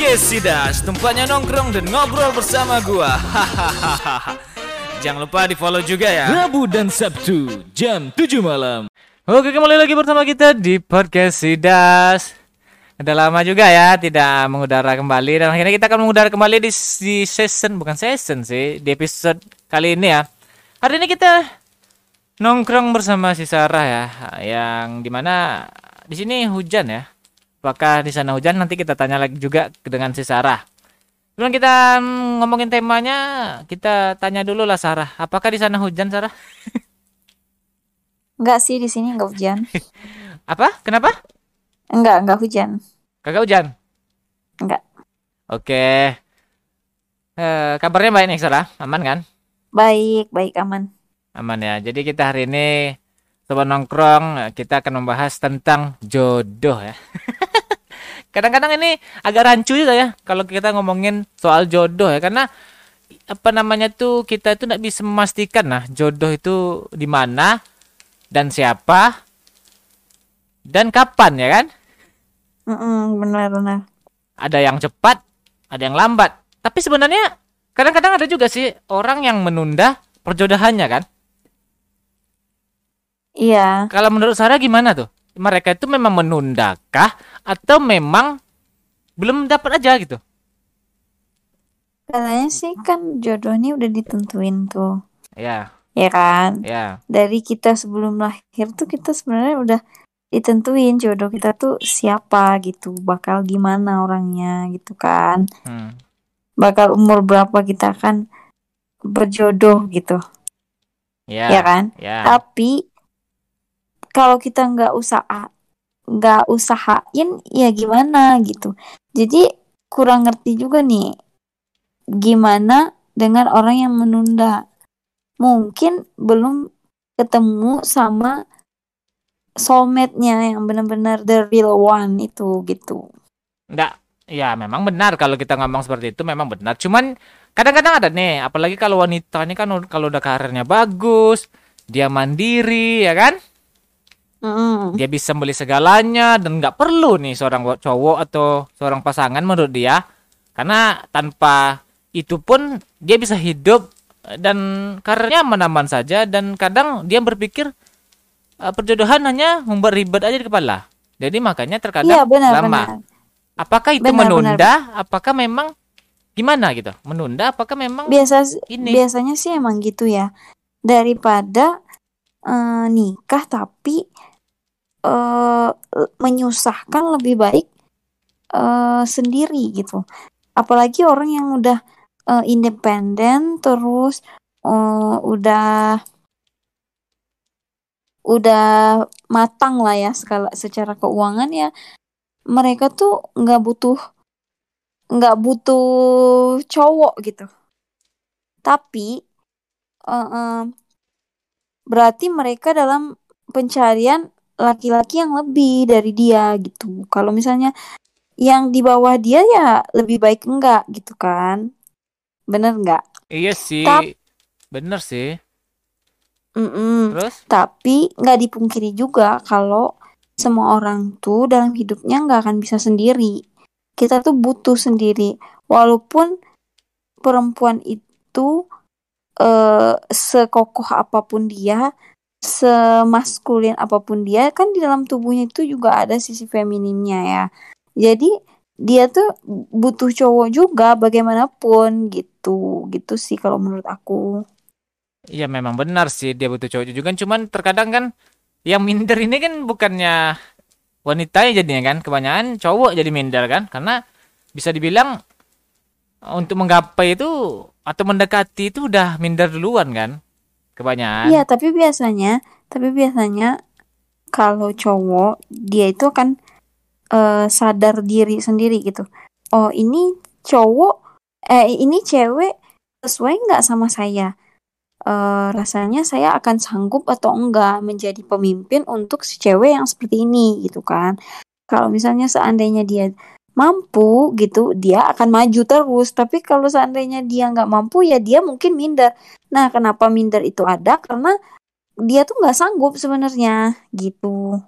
Podcast Sidas, tempatnya nongkrong dan ngobrol bersama gua. Hahaha. Jangan lupa di follow juga ya. Rabu dan Sabtu jam 7 malam. Oke kembali lagi bersama kita di podcast Sidas. Udah lama juga ya tidak mengudara kembali dan akhirnya kita akan mengudara kembali di, di season bukan season sih di episode kali ini ya. Hari ini kita nongkrong bersama si Sarah ya, yang di mana di sini hujan ya. Apakah di sana hujan? Nanti kita tanya lagi juga dengan si Sarah. Sebelum kita mm, ngomongin temanya, kita tanya dulu lah Sarah. Apakah di sana hujan Sarah? Enggak sih di sini enggak hujan. Apa? Kenapa? Enggak, enggak hujan. Kagak hujan? Enggak. Oke. Eh, kabarnya baik nih Sarah? Aman kan? Baik, baik aman. Aman ya. Jadi kita hari ini Sobat nongkrong kita akan membahas tentang jodoh ya. Kadang-kadang ini agak rancu juga ya kalau kita ngomongin soal jodoh ya karena apa namanya tuh kita itu tidak bisa memastikan nah jodoh itu di mana dan siapa dan kapan ya kan? Mm-mm, benar benar. Ada yang cepat, ada yang lambat. Tapi sebenarnya kadang-kadang ada juga sih orang yang menunda perjodohannya kan? Iya. Kalau menurut Sarah gimana tuh? Mereka itu memang menundakah atau memang belum dapat aja gitu? Katanya sih kan jodoh ini udah ditentuin tuh. Ya, Ya kan? ya. Dari kita sebelum lahir tuh kita sebenarnya udah ditentuin jodoh kita tuh siapa gitu, bakal gimana orangnya gitu kan. Hmm. Bakal umur berapa kita akan berjodoh gitu. Ya, Ya kan? ya. Tapi kalau kita nggak usaha nggak usahain ya gimana gitu. Jadi kurang ngerti juga nih gimana dengan orang yang menunda. Mungkin belum ketemu sama soulmate-nya yang benar-benar the real one itu gitu. Enggak. Ya, memang benar kalau kita ngomong seperti itu memang benar. Cuman kadang-kadang ada nih, apalagi kalau wanita ini kan kalau udah karirnya bagus, dia mandiri, ya kan? Mm-mm. Dia bisa beli segalanya dan nggak perlu nih seorang wo- cowok atau seorang pasangan menurut dia. Karena tanpa itu pun dia bisa hidup dan karirnya aman-aman saja dan kadang dia berpikir eh, perjodohan hanya membuat ribet aja di kepala. Jadi makanya terkadang Iya benar lama. benar. Apakah itu Benar, menunda? Apakah memang gimana gitu? Menunda? Apakah memang Biasa ini? biasanya sih emang gitu ya. Daripada eh, nikah tapi eh menyusahkan lebih baik eh sendiri gitu. Apalagi orang yang udah eh, independen terus eh, udah udah matang lah ya skala secara keuangan ya mereka tuh nggak butuh nggak butuh cowok gitu. Tapi eh, eh, berarti mereka dalam pencarian laki-laki yang lebih dari dia gitu. Kalau misalnya yang di bawah dia ya lebih baik enggak gitu kan. Bener enggak? Iya sih. Tap- Bener sih. Mm-mm. Terus? Tapi nggak dipungkiri juga kalau semua orang tuh dalam hidupnya nggak akan bisa sendiri. Kita tuh butuh sendiri. Walaupun perempuan itu eh, sekokoh apa pun dia, semaskulin apa pun dia, kan di dalam tubuhnya itu juga ada sisi femininnya ya. Jadi dia tuh butuh cowok juga bagaimanapun gitu. Gitu sih kalau menurut aku. Iya memang benar sih dia butuh cowok juga cuman terkadang kan yang minder ini kan bukannya wanitanya jadinya kan kebanyakan cowok jadi minder kan karena bisa dibilang eh, untuk menggapai itu atau mendekati itu udah minder duluan kan kebanyakan Iya, tapi biasanya, tapi biasanya kalau cowok dia itu akan eh, sadar diri sendiri gitu. Oh, ini cowok, eh ini cewek sesuai nggak sama saya? Eh, rasanya saya akan sanggup atau enggak menjadi pemimpin untuk si cewek yang seperti ini gitu kan. Kalau misalnya seandainya dia mampu gitu, dia akan maju terus. Tapi kalau seandainya dia nggak mampu, ya dia mungkin minder. Nah, kenapa minder itu ada? Karena dia tuh nggak sanggup sebenarnya gitu.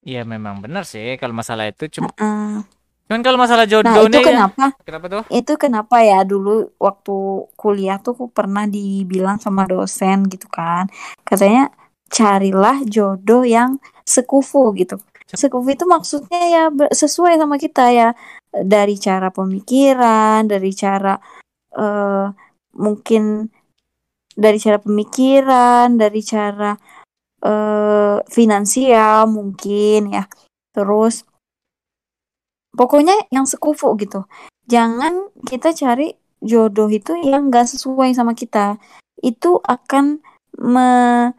Iya memang benar sih kalau masalah itu cuma Heeh. Cuman kalau masalah Nah, jodoh itu nih, kenapa? kenapa tuh? Itu kenapa ya dulu waktu kuliah tuh aku pernah dibilang sama dosen gitu kan. Katanya carilah jodoh yang sekufu gitu. Sekufu itu maksudnya ya sesuai sama kita ya dari cara pemikiran, dari cara eh mungkin dari cara pemikiran, dari cara eh finansial mungkin ya. Terus pokoknya yang sekufu gitu. Jangan kita cari jodoh itu yang gak sesuai sama kita. Itu akan me-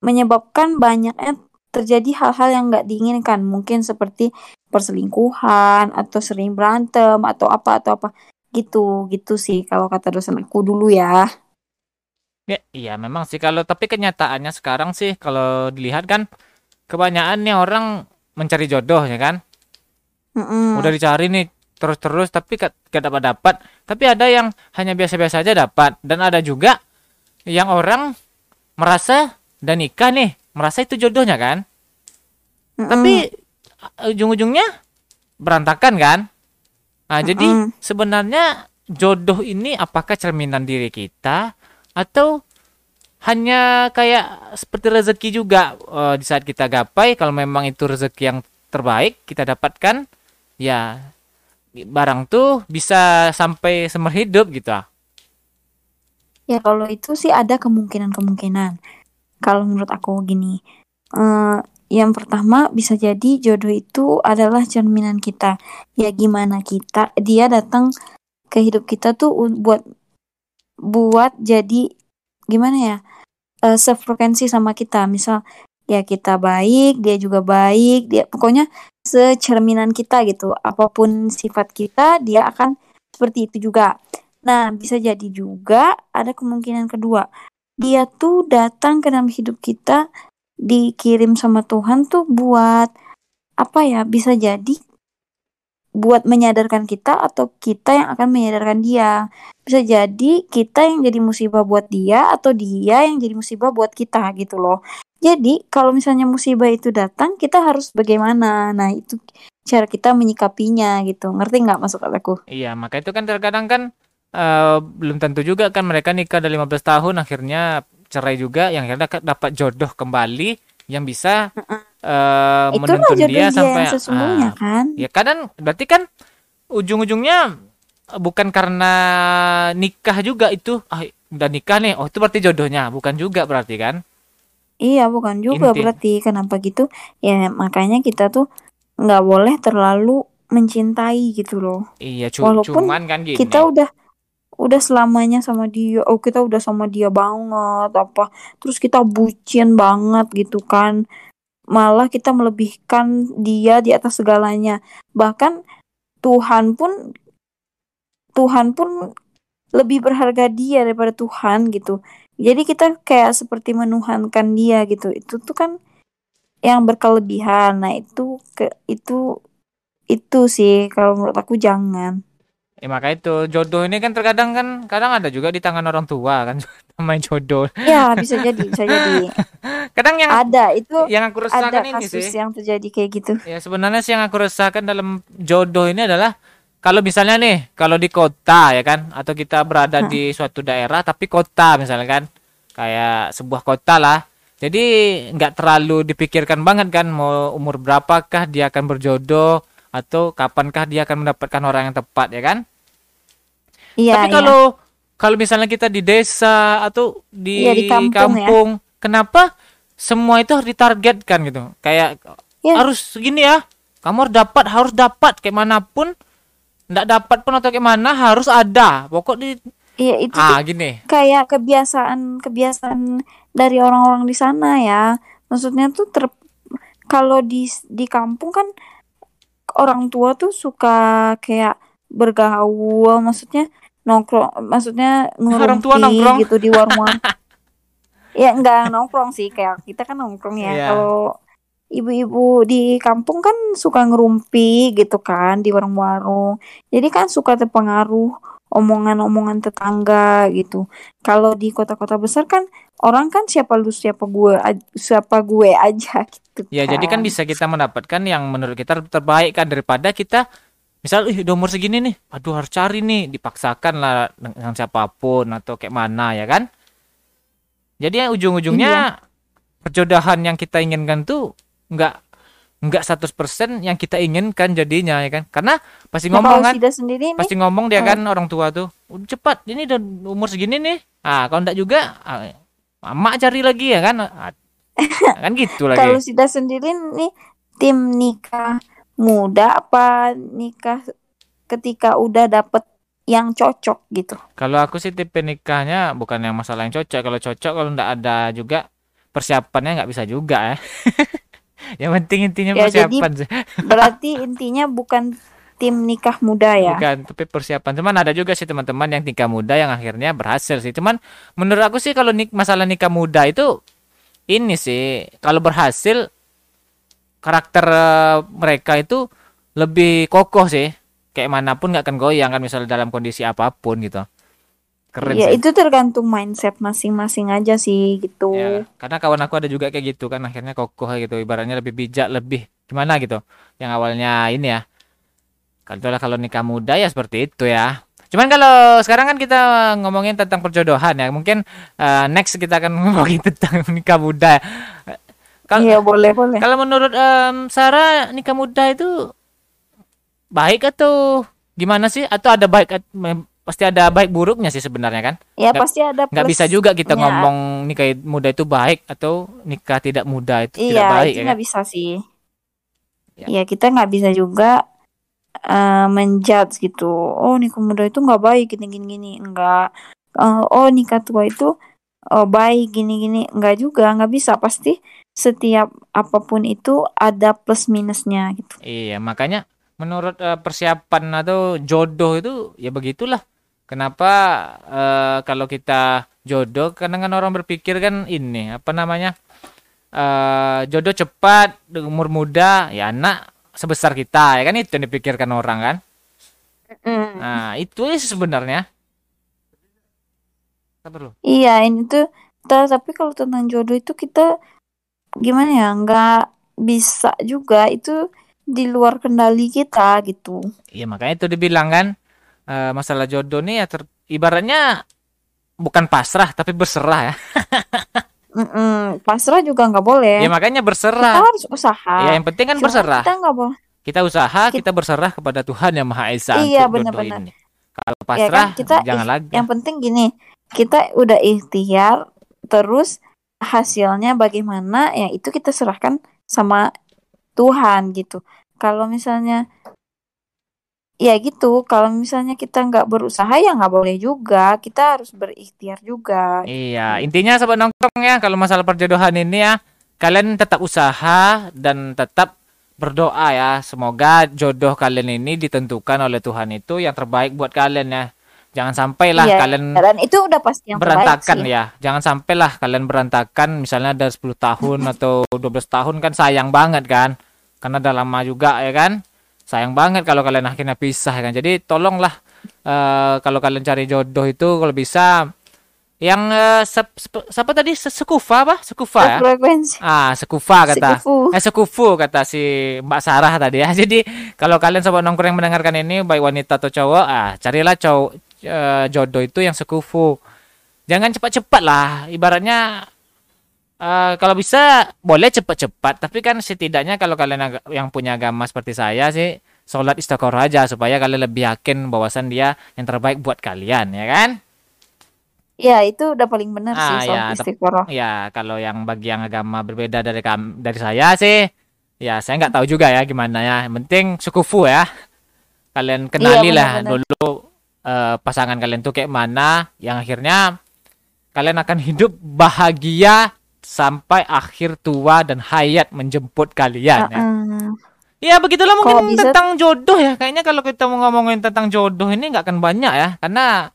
menyebabkan banyaknya terjadi hal-hal yang gak diinginkan. Mungkin seperti perselingkuhan atau sering berantem atau apa atau apa gitu gitu sih kalau kata dosen aku dulu ya. Ya, iya memang sih kalau tapi kenyataannya sekarang sih kalau dilihat kan kebanyakan nih orang mencari jodoh ya kan. Mm-mm. Udah dicari nih terus-terus tapi gak, gak dapat dapat. Tapi ada yang hanya biasa-biasa aja dapat dan ada juga yang orang merasa dan nikah nih, merasa itu jodohnya kan. Mm-mm. Tapi uh, ujung-ujungnya berantakan kan? Nah, jadi sebenarnya jodoh ini apakah cerminan diri kita atau hanya kayak seperti rezeki juga eh, di saat kita gapai kalau memang itu rezeki yang terbaik kita dapatkan ya barang tuh bisa sampai seumur hidup gitu ah. Ya kalau itu sih ada kemungkinan-kemungkinan. Kalau menurut aku gini, eh, yang pertama bisa jadi jodoh itu adalah cerminan kita. Ya gimana kita, dia datang ke hidup kita tuh buat buat jadi gimana ya, eh, sefrekuensi sama kita. Misal ya kita baik, dia juga baik, dia pokoknya secerminan kita gitu. Apa pun sifat kita, dia akan seperti itu juga. Nah, bisa jadi juga ada kemungkinan kedua. Dia tuh datang ke dalam hidup kita dikirim sama Tuhan tuh buat apa ya? Bisa jadi buat menyadarkan kita atau kita yang akan menyadarkan dia. Bisa jadi kita yang jadi musibah buat dia atau dia yang jadi musibah buat kita gitu loh. Jadi kalau misalnya musibah itu datang, kita harus bagaimana? Nah, itu cara kita menyikapinya gitu. Ngerti nggak masuk aku? Iya, maka itu kan terkadang kan eh, belum tentu juga kan mereka nikah udah 15 tahun akhirnya cerai juga yang akhirnya dapat- jodoh kembali yang bisa eh, Itulah menuntun dia dia sampai yang sesungguhnya ah, kan? Ya kadang berarti kan ujung-ujungnya bukan karena nikah juga itu ah udah nikah nih oh itu berarti jodohnya bukan juga berarti kan Iya, bukan juga Inti. berarti kenapa gitu? Ya makanya kita tuh nggak boleh terlalu mencintai gitu loh. iya cu- Walaupun cuman kan gini Kita udah udah selamanya sama dia. Oh, kita udah sama dia banget apa. Terus kita bucin banget gitu kan. Malah kita melebihkan dia di atas segalanya. Bahkan Tuhan pun Tuhan pun lebih berharga dia daripada Tuhan gitu. Jadi kita kayak seperti menuhankan dia gitu. Itu tuh kan yang berkelebihan. Nah, itu ke itu itu sih kalau menurut aku jangan. Ya maka itu jodoh ini kan terkadang kan kadang ada juga di tangan orang tua kan main jodoh Ya, bisa jadi, bisa jadi. kadang yang Ada itu yang aku ada resahkan ini kasus sih yang terjadi kayak gitu. Ya sebenarnya sih yang aku resahkan dalam jodoh ini adalah kalau misalnya nih kalau di kota ya kan atau kita berada di suatu daerah tapi kota misalnya kan kayak sebuah kota lah jadi nggak terlalu dipikirkan banget kan mau umur berapakah dia akan berjodoh atau kapankah dia akan mendapatkan orang yang tepat ya kan Iya, tapi iya. kalau kalau misalnya kita di desa atau di, Iya, di kampung ya. kampung kenapa semua itu harus ditargetkan gitu kayak Ya. harus segini ya kamu harus dapat harus dapat kayak mana pun nggak dapat pun atau kayak mana harus ada pokok di Iya, itu ah gini kayak kebiasaan kebiasaan dari orang-orang di sana ya. Maksudnya tuh ter kalau di di kampung kan orang tua tuh suka kayak bergaul, maksudnya nongkrong, maksudnya Orang tua nongkrong? gitu di warung-warung. ya enggak nongkrong sih kayak kita kan nongkrong ya. Iya. Kalau ibu-ibu di kampung kan suka ngerumpi gitu kan di warung-warung. Jadi kan suka terpengaruh omongan-omongan tetangga gitu. Kalau di kota-kota besar kan orang kan siapa lu siapa gue siapa gue aja gitu ya jadi kan bisa kita mendapatkan yang menurut kita terbaik kan daripada kita misal ih udah umur segini nih aduh harus cari nih dipaksakan lah dengan siapa pun atau kayak mana ya kan jadi ya ujung-ujungnya Iya. perjodohan yang kita inginkan tuh nggak nggak 100% yang kita inginkan jadinya ya kan? Karena pasti Nah, ngomong kalau kan? Sida sendiri nih, pasti ngomong dia eh. kan orang tua tuh cepat ini udah umur segini nih. Ah kalau enggak juga ah, cari lagi ya kan? Ah, kan gitu kalau lagi Sida sendiri nih tim nikah muda apa nikah ketika udah dapet yang cocok gitu. kalau aku sih tipe nikahnya bukan yang masalah yang cocok. Kalau cocok kalau enggak ada juga persiapannya nggak bisa juga ya yang penting intinya Ya, jadi- persiapan sih. Berarti intinya bukan tim nikah muda ya. bukan tapi persiapan. Cuman ada juga sih teman-teman yang nikah muda yang akhirnya berhasil sih. Cuman menurut aku sih kalau nik masalah nikah muda itu ini sih kalau berhasil karakter eh, mereka itu lebih kokoh sih. Kayak mana pun nggak akan goyang kan misalnya dalam kondisi apa pun gitu keren Ya sih. itu tergantung mindset masing-masing aja sih gitu. Ya, karena kawan aku ada juga kayak gitu kan akhirnya kokoh gitu ibaratnya lebih bijak lebih gimana gitu. Yang awalnya ini ya kalau kalau nikah muda ya seperti itu ya. Cuman kalau sekarang kan kita ngomongin tentang perjodohan ya mungkin eh, next kita akan ngomongin tentang nikah muda. Kalau Iya boleh boleh. kalau menurut em, Sarah nikah muda itu baik atau gimana sih? Atau ada baik pasti ada baik buruknya sih sebenarnya kan Ya nggak- pasti ada nggak bisa juga kita ngomong nikah muda itu baik atau nikah tidak muda itu tidak Iya, baik itu ya nggak kan? bisa sih. Ya. Ya kita nggak bisa juga eh, menjudge gitu. Oh nikah muda itu nggak baik gini gini gini. Enggak. Eh, oh nikah tua itu oh, baik gini gini. Enggak juga. Nggak bisa. Pasti setiap apa pun itu ada plus minusnya gitu. Iya, makanya menurut eh, persiapan atau jodoh itu ya begitulah. Kenapa eh, kalau kita jodoh kadang kan orang berpikir kan ini apa namanya? eh jodoh cepat umur muda ya anak sebesar kita ya kan itu yang dipikirkan orang kan. Nah, itu sih sebenarnya. Sabar lu. Iya ini tuh. ta- Tapi kalau tentang jodoh itu kita gimana ya? Nggak bisa juga. Itu di luar kendali kita gitu. Iya makanya itu dibilang kan eh, masalah jodoh nih ya ter- ibaratnya bukan pasrah tapi berserah ya. Mm-mm, pasrah juga nggak boleh. Ya makanya kita berserah. harus usaha. Ya yang penting kan Cuma berserah. Kita nggak boleh. Kita usaha, Kita- kita berserah kepada Tuhan yang Maha Esa Iya, benar-benar. Kalau Ya kan, pasrah kita jangan lagi. Yang penting gini, kita udah ikhtiar, terus hasilnya bagaimana, ya itu kita serahkan sama Tuhan gitu. Kalau misalnya ya gitu, kalau misalnya kita nggak berusaha ya nggak boleh juga. Kita harus berikhtiar juga. Iya, intinya sobat nongkrong ya kalau masalah perjodohan ini ya, kalian tetap usaha dan tetap berdoa ya. Semoga jodoh kalian ini ditentukan oleh Tuhan itu yang terbaik buat kalian ya. Jangan sampailah Iya, kalian Dan itu udah pasti yang berantakan ya. Jangan sampailah kalian berantakan misalnya ada 10 tahun atau 12 tahun kan sayang banget kan. Karena udah lama juga ya kan. Sayang banget kalau kalian akhirnya pisah kan. Jadi tolonglah eh, kalau kalian cari jodoh itu kalau bisa yang eh, sep- sep- siapa tadi Se- sekufa apa? Sekufa ya? Ah, sekufa kata. Sekufu. Eh sekufu kata si Mbak Sarah tadi ya. Jadi kalau kalian sobat nongkrong yang mendengarkan ini baik wanita atau cowok, ah carilah cowok eh, jodoh itu yang sekufu. Jangan cepat-cepat lah. Ibaratnya eh, kalau bisa boleh cepat-cepat, tapi kan setidaknya kalau kalian yang punya agama seperti saya sih sholat istiqoroh aja supaya kalian lebih yakin bahwasan dia yang terbaik buat kalian, ya kan? Ya, itu udah paling benar sih Ah, soal ya, tep- istiqoroh. Ya, kalau yang bagi yang agama berbeda dari kam dari saya sih, ya saya nggak tahu juga ya gimana ya. Yang penting sukufu ya. Kalian kenali lah benar-benar. dulu eh, pasangan kalian tuh kayak mana, yang akhirnya kalian akan hidup bahagia sampai akhir tua dan hayat menjemput kalian ya. Heeh. Ya begitulah Kalau mungkin bisa- tentang jodoh ya. Kayaknya kalau kita mau ngomongin tentang jodoh ini nggak akan banyak ya, karena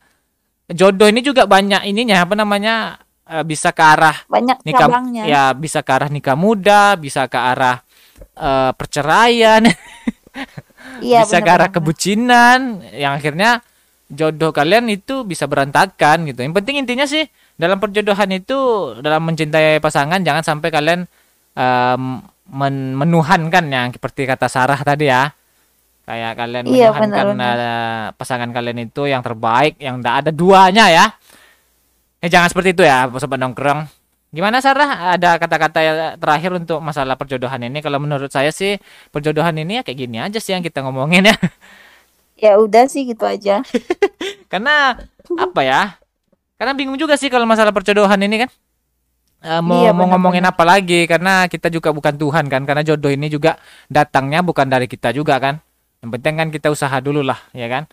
jodoh ini juga banyak ininya apa namanya eh, bisa ke arah Banyak nikah cabangnya. ya bisa ke arah nikah muda bisa ke arah eh, perceraian Iya, bisa ke arah kebucinan yang akhirnya jodoh kalian itu bisa berantakan gitu yang penting intinya sih dalam perjodohan itu dalam mencintai pasangan jangan sampai kalian em, men- menuhankan yang seperti kata Sarah tadi ya Kayak kalian Iya, menyuhankan benar-benar. eh, pasangan kalian itu yang terbaik, yang tidak ada duanya ya. Eh jangan seperti itu ya, sobat nongkrong. Gimana Sarah? Ada kata-kata terakhir untuk masalah perjodohan ini? Kalau menurut saya sih perjodohan ini ya kayak gini aja sih yang kita ngomongin ya. Ya udah sih gitu aja. Karena apa ya? Karena bingung juga sih kalau masalah perjodohan ini kan. Eh, mau Iya, mau ngomongin apa lagi? Karena kita juga bukan Tuhan kan. Karena jodoh ini juga datangnya bukan dari kita juga kan. Yang penting kan kita usaha dulu lah, ya kan?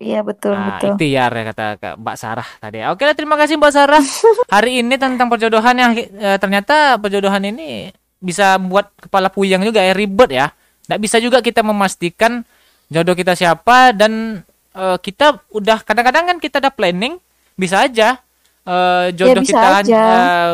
Iya betul Nah, betul. ikhtiar ya kata Mbak Sarah tadi. Oke lah, terima kasih Mbak Sarah. Hari ini tentang perjodohan yang eh, ternyata perjodohan ini bisa buat kepala puyeng juga ya, ribet ya. Nggak bisa juga kita memastikan jodoh kita siapa dan eh, kita udah kadang-kadang kan kita ada planning bisa aja eh, jodoh bisa kita eh,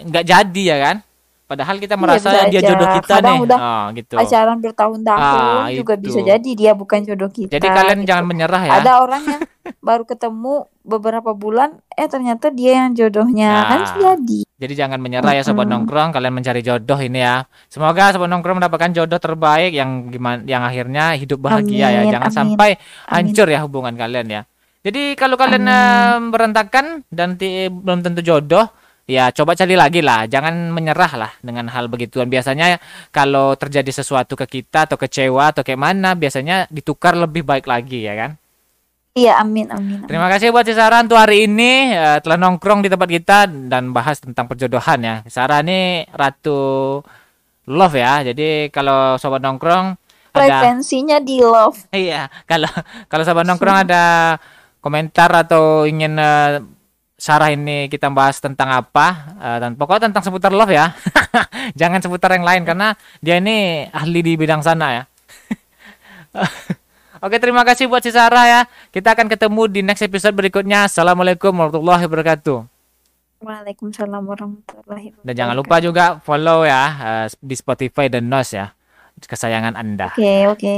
nggak jadi ya kan. Padahal kita merasa bisa dia aja. jodoh kita Kadang nih. udah Oh, gitu. Pacaran bertahun-tahun Ah, juga itu. bisa jadi dia bukan jodoh kita. Jadi kalian gitu. jangan menyerah ya. Ada orang yang baru ketemu beberapa bulan, eh ternyata dia yang jodohnya kan Nah. jadi. Jadi jangan menyerah ya sobat nongkrong, kalian mencari jodoh ini ya. Semoga sobat nongkrong mendapatkan jodoh terbaik yang gimana yang akhirnya hidup bahagia ya. Amin, Jangan amin, sampai amin. hancur ya hubungan kalian ya. Jadi kalau kalian Amin. eh, berantakan dan ti- belum tentu jodoh, ya coba cari lagi lah. Jangan menyerah lah dengan hal begituan. Biasanya kalau terjadi sesuatu ke kita atau kecewa atau kayak mana, biasanya ditukar lebih baik lagi ya kan. Iya, amin, amin. amin. Terima kasih buat si Sarah untuk hari ini eh, telah nongkrong di tempat kita dan bahas tentang perjodohan ya. Sarah ini ratu love ya. Jadi kalau sobat nongkrong ada Frekuensinya di love. iya, kalau kalau sobat nongkrong ada komentar atau ingin eh, Sarah ini kita bahas tentang apa eh, dan pokoknya tentang seputar love ya. Jangan seputar yang lain karena dia ini ahli di bidang sana ya. Oke, terima kasih buat si Sarah ya. Kita akan ketemu di next episode berikutnya. Assalamualaikum warahmatullahi wabarakatuh. Waalaikumsalam warahmatullahi wabarakatuh. Dan jangan lupa juga follow ya eh, di Spotify dan Nos ya. Kesayangan Anda. Oke, oke.